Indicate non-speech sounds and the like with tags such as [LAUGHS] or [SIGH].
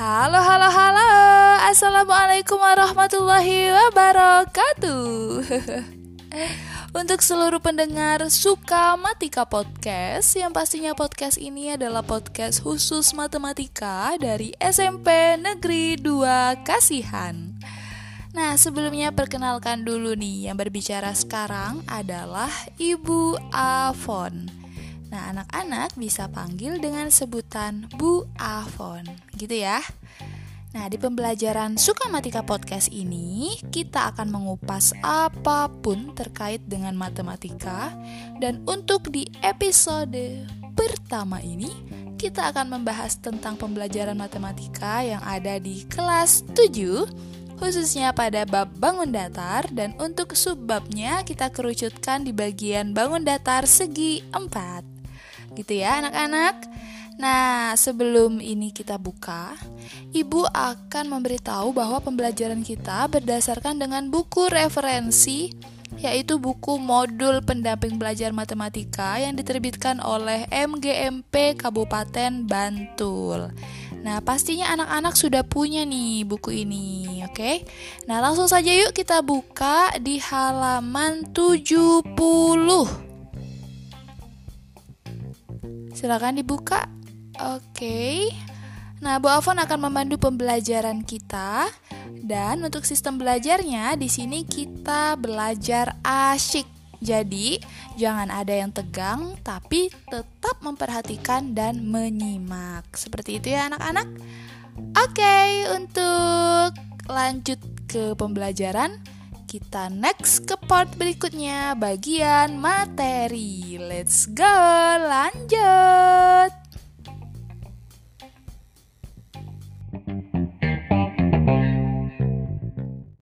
Halo, halo, halo. Assalamualaikum warahmatullahi wabarakatuh. [LAUGHS] Untuk seluruh pendengar Suka Matika Podcast Yang pastinya podcast ini adalah podcast khusus matematika Dari SMP Negeri 2 Kasihan Nah sebelumnya perkenalkan dulu nih Yang berbicara sekarang adalah Ibu Avon Nah, anak-anak bisa panggil dengan sebutan Bu Avon, gitu ya. Nah, di pembelajaran Sukamatika Podcast ini, kita akan mengupas apa pun terkait dengan matematika. Dan untuk di episode pertama ini, kita akan membahas tentang pembelajaran matematika yang ada di kelas 7, khususnya pada bab bangun datar. Dan untuk subbabnya, kita kerucutkan di bagian bangun datar segi 4 gitu ya anak-anak. Nah, sebelum ini kita buka, Ibu akan memberitahu bahwa pembelajaran kita berdasarkan dengan buku referensi yaitu buku modul pendamping belajar matematika yang diterbitkan oleh MGMP Kabupaten Bantul. Nah, pastinya anak-anak sudah punya nih buku ini, oke? Okay? Nah, langsung saja yuk kita buka di halaman 70. Silakan dibuka. Oke. Nah, Bu Afon akan memandu pembelajaran kita dan untuk sistem belajarnya di sini kita belajar asyik. Jadi, jangan ada yang tegang tapi tetap memperhatikan dan menyimak. Seperti itu ya anak-anak. Oke, untuk lanjut ke pembelajaran kita next ke part berikutnya bagian materi. Let's go, lanjut.